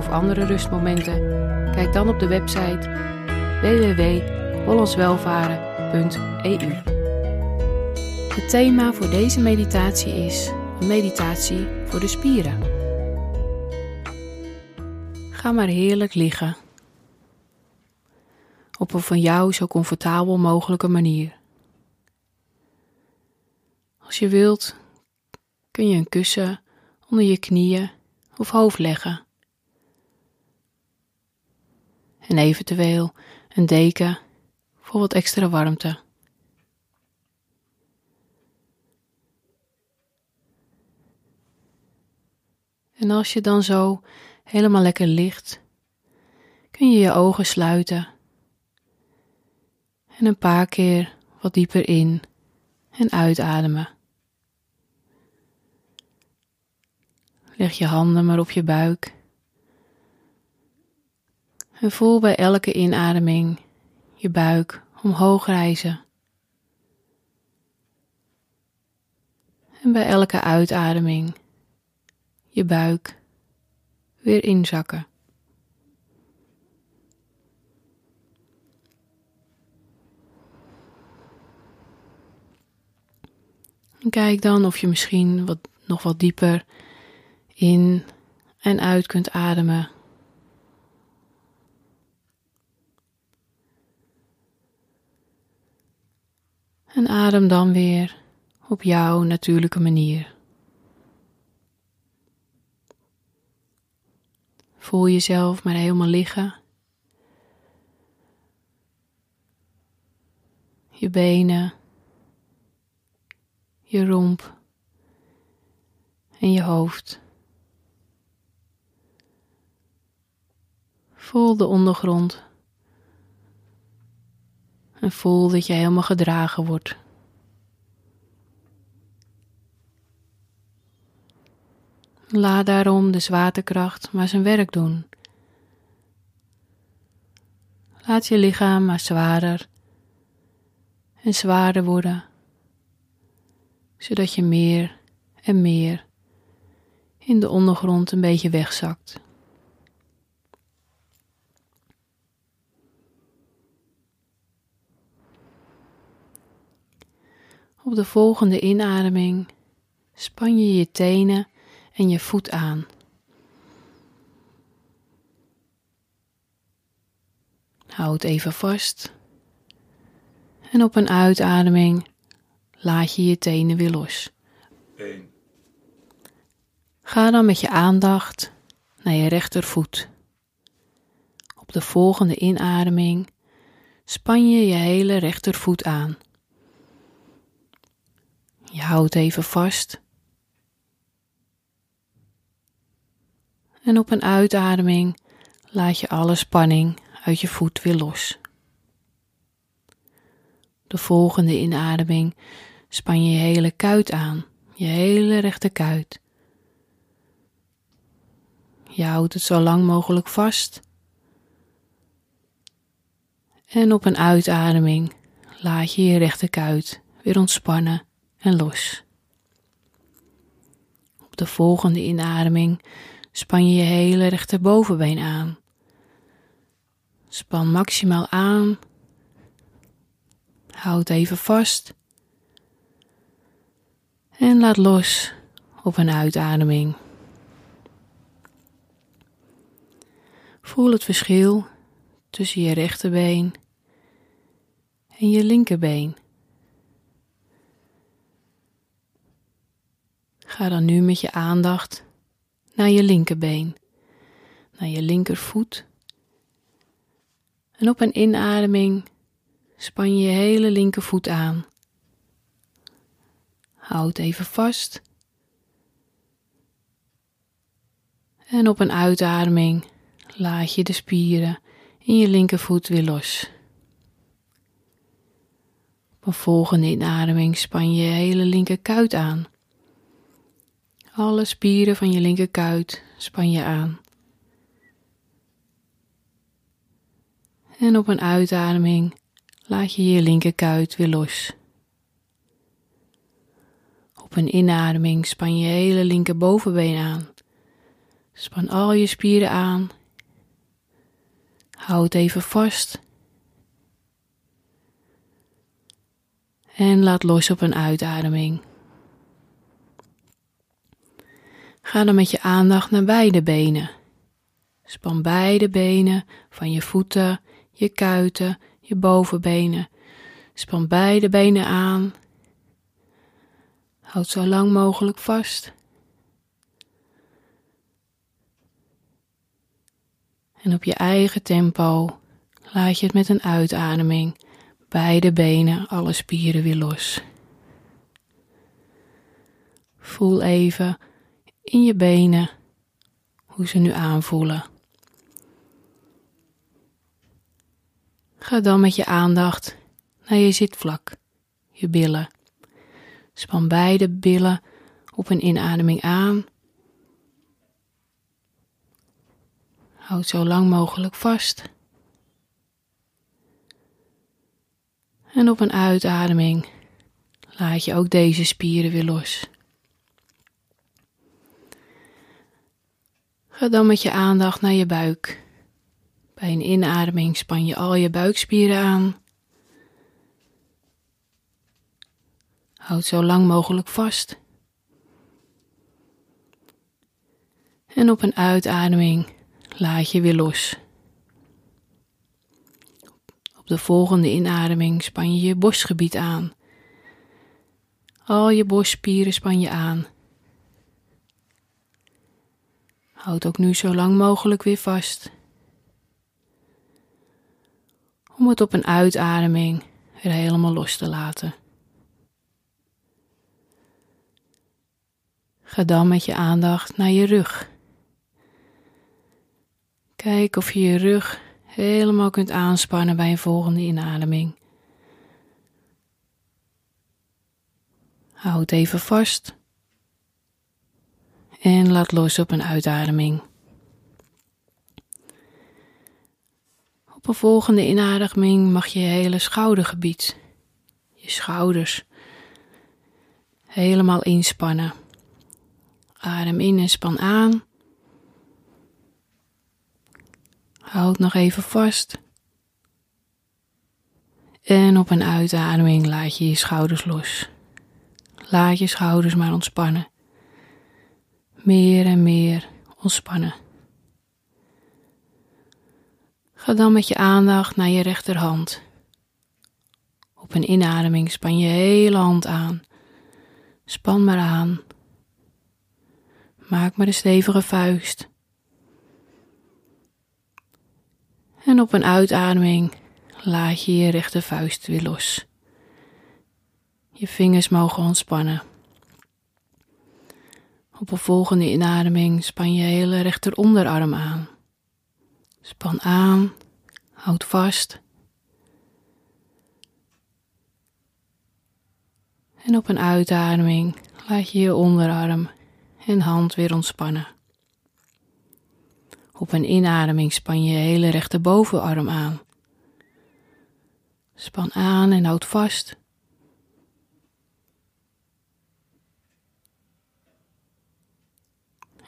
of andere rustmomenten? Kijk dan op de website www.hollandswelvaren.eu. Het thema voor deze meditatie is een meditatie voor de spieren. Ga maar heerlijk liggen. Op een van jou zo comfortabel mogelijke manier. Als je wilt, kun je een kussen onder je knieën of hoofd leggen en eventueel een deken voor wat extra warmte. En als je dan zo helemaal lekker ligt, kun je je ogen sluiten en een paar keer wat dieper in en uitademen. Leg je handen maar op je buik en voel bij elke inademing je buik omhoog reizen. En bij elke uitademing je buik weer inzakken. En kijk dan of je misschien wat, nog wat dieper in en uit kunt ademen En adem dan weer op jouw natuurlijke manier. Voel jezelf maar helemaal liggen. Je benen, je romp en je hoofd. Voel de ondergrond en voel dat je helemaal gedragen wordt. Laat daarom de zwaartekracht maar zijn werk doen. Laat je lichaam maar zwaarder en zwaarder worden, zodat je meer en meer in de ondergrond een beetje wegzakt. Op de volgende inademing span je je tenen en je voet aan. Houd even vast. En op een uitademing laat je je tenen weer los. Ga dan met je aandacht naar je rechtervoet. Op de volgende inademing span je je hele rechtervoet aan. Je houdt even vast. En op een uitademing laat je alle spanning uit je voet weer los. De volgende inademing span je je hele kuit aan, je hele rechterkuit. Je houdt het zo lang mogelijk vast. En op een uitademing laat je je rechterkuit weer ontspannen en los. Op de volgende inademing span je je hele rechterbovenbeen aan. Span maximaal aan. Houd even vast. En laat los op een uitademing. Voel het verschil tussen je rechterbeen en je linkerbeen. Ga dan nu met je aandacht naar je linkerbeen, naar je linkervoet. En op een inademing span je je hele linkervoet aan. Houd even vast. En op een uitademing laat je de spieren in je linkervoet weer los. Op een volgende inademing span je hele linkerkuit aan. Alle spieren van je linkerkuit span je aan. En op een uitademing laat je je linkerkuit weer los. Op een inademing span je hele linkerbovenbeen aan. Span al je spieren aan. Houd even vast. En laat los op een uitademing. Ga dan met je aandacht naar beide benen. Span beide benen van je voeten, je kuiten, je bovenbenen. Span beide benen aan. Houd zo lang mogelijk vast. En op je eigen tempo laat je het met een uitademing beide benen, alle spieren weer los. Voel even in je benen hoe ze nu aanvoelen. Ga dan met je aandacht naar je zitvlak, je billen. Span beide billen op een inademing aan. Houd zo lang mogelijk vast. En op een uitademing laat je ook deze spieren weer los. Ga dan met je aandacht naar je buik. Bij een inademing span je al je buikspieren aan. Houd zo lang mogelijk vast. En op een uitademing laat je weer los. Op de volgende inademing span je je borstgebied aan. Al je borstspieren span je aan. Houd ook nu zo lang mogelijk weer vast. Om het op een uitademing weer helemaal los te laten. Ga dan met je aandacht naar je rug. Kijk of je je rug helemaal kunt aanspannen bij een volgende inademing. Houd even vast en laat los op een uitademing. Op een volgende inademing mag je je hele schoudergebied, je schouders, helemaal inspannen. Adem in en span aan. Houd nog even vast. En op een uitademing laat je je schouders los. Laat je schouders maar ontspannen. Meer en meer ontspannen. Ga dan met je aandacht naar je rechterhand. Op een inademing span je hele hand aan. Span maar aan. Maak maar een stevige vuist. En op een uitademing laat je je rechtervuist weer los. Je vingers mogen ontspannen. Op een volgende inademing span je hele rechteronderarm aan. Span aan, houd vast. En op een uitademing laat je je onderarm en hand weer ontspannen. Op een inademing span je hele rechterbovenarm aan. Span aan en houd vast.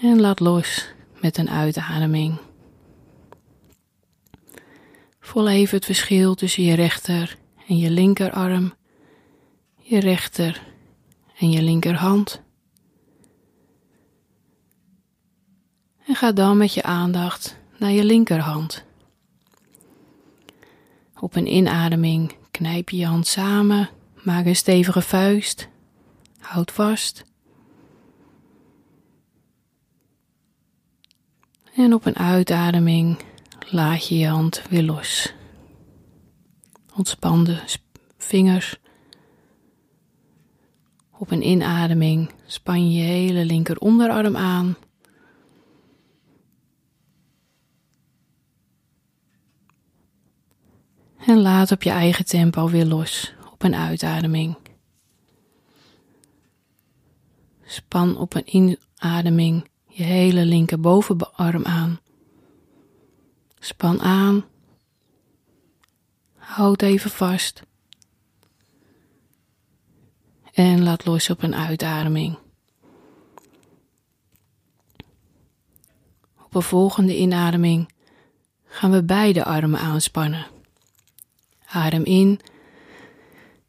En laat los met een uitademing. Voel even het verschil tussen je rechter en je linkerarm, je rechter en je linkerhand. En ga dan met je aandacht naar je linkerhand. Op een inademing knijp je je hand samen, maak een stevige vuist, houd vast. En op een uitademing laat je je hand weer los. Ontspan de vingers. Op een inademing span je hele linker onderarm aan. En laat op je eigen tempo weer los op een uitademing. Span op een inademing je hele linkerbovenarm aan. Span aan. Houd even vast. En laat los op een uitademing. Op een volgende inademing gaan we beide armen aanspannen. Adem in,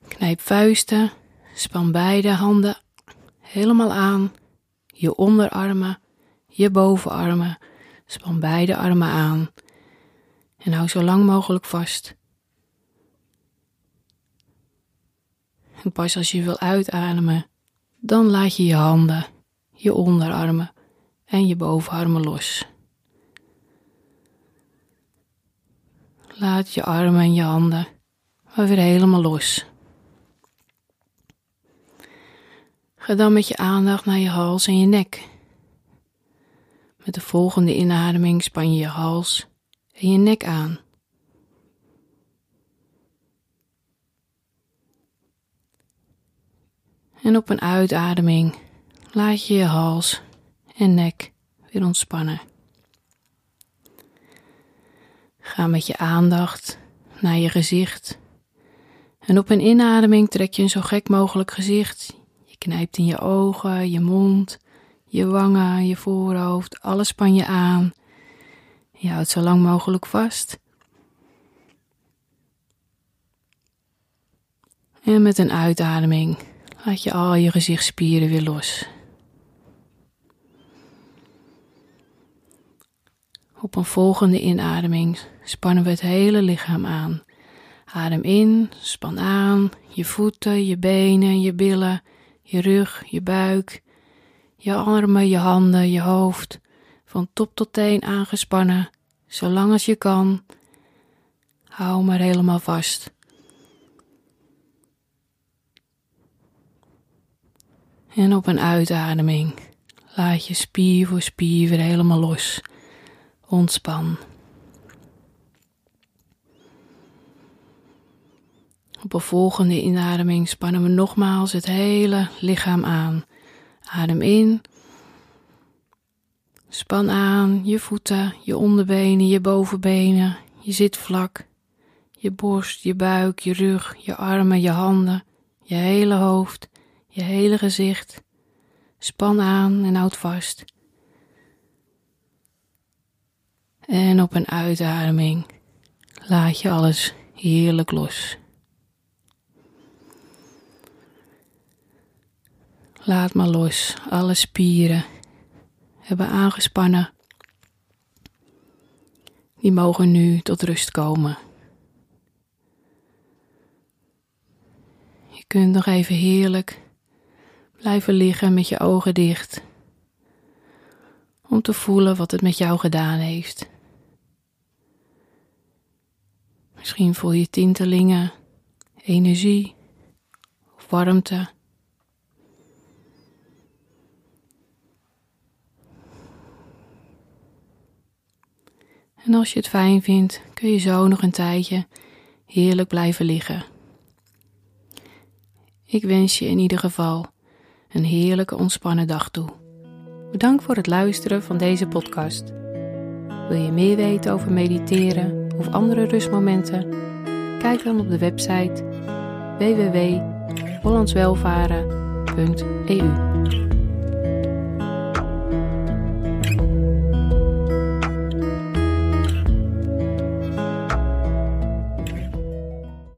knijp vuisten, span beide handen helemaal aan, je onderarmen, je bovenarmen, span beide armen aan en hou zo lang mogelijk vast. En pas als je wil uitademen, dan laat je je handen, je onderarmen en je bovenarmen los. Laat je armen en je handen maar weer helemaal los. Ga dan met je aandacht naar je hals en je nek. Met de volgende inademing span je je hals en je nek aan. En op een uitademing laat je je hals en nek weer ontspannen. Ga met je aandacht naar je gezicht. En op een inademing trek je een zo gek mogelijk gezicht. Je knijpt in je ogen, je mond, je wangen, je voorhoofd, alles span je aan. Je houdt zo lang mogelijk vast. En met een uitademing laat je al je gezichtsspieren weer los. Op een volgende inademing spannen we het hele lichaam aan. Adem in, span aan, je voeten, je benen, je billen, je rug, je buik, je armen, je handen, je hoofd, van top tot teen aangespannen, zolang als je kan. Hou maar helemaal vast. En op een uitademing laat je spier voor spier weer helemaal los. Ontspan. Op een volgende inademing spannen we nogmaals het hele lichaam aan. Adem in. Span aan je voeten, je onderbenen, je bovenbenen, je zitvlak, je borst, je buik, je rug, je armen, je handen, je hele hoofd, je hele gezicht. Span aan en houd vast. En op een uitademing laat je alles heerlijk los. Laat maar los. Alle spieren hebben aangespannen. Die mogen nu tot rust komen. Je kunt nog even heerlijk blijven liggen met je ogen dicht. Om te voelen wat het met jou gedaan heeft. Misschien voel je tintelingen, energie of warmte. En als je het fijn vindt, kun je zo nog een tijdje heerlijk blijven liggen. Ik wens je in ieder geval een heerlijke ontspannen dag toe. Bedankt voor het luisteren van deze podcast. Wil je meer weten over mediteren of andere rustmomenten? Kijk dan op de website www.hollandswelvaren.eu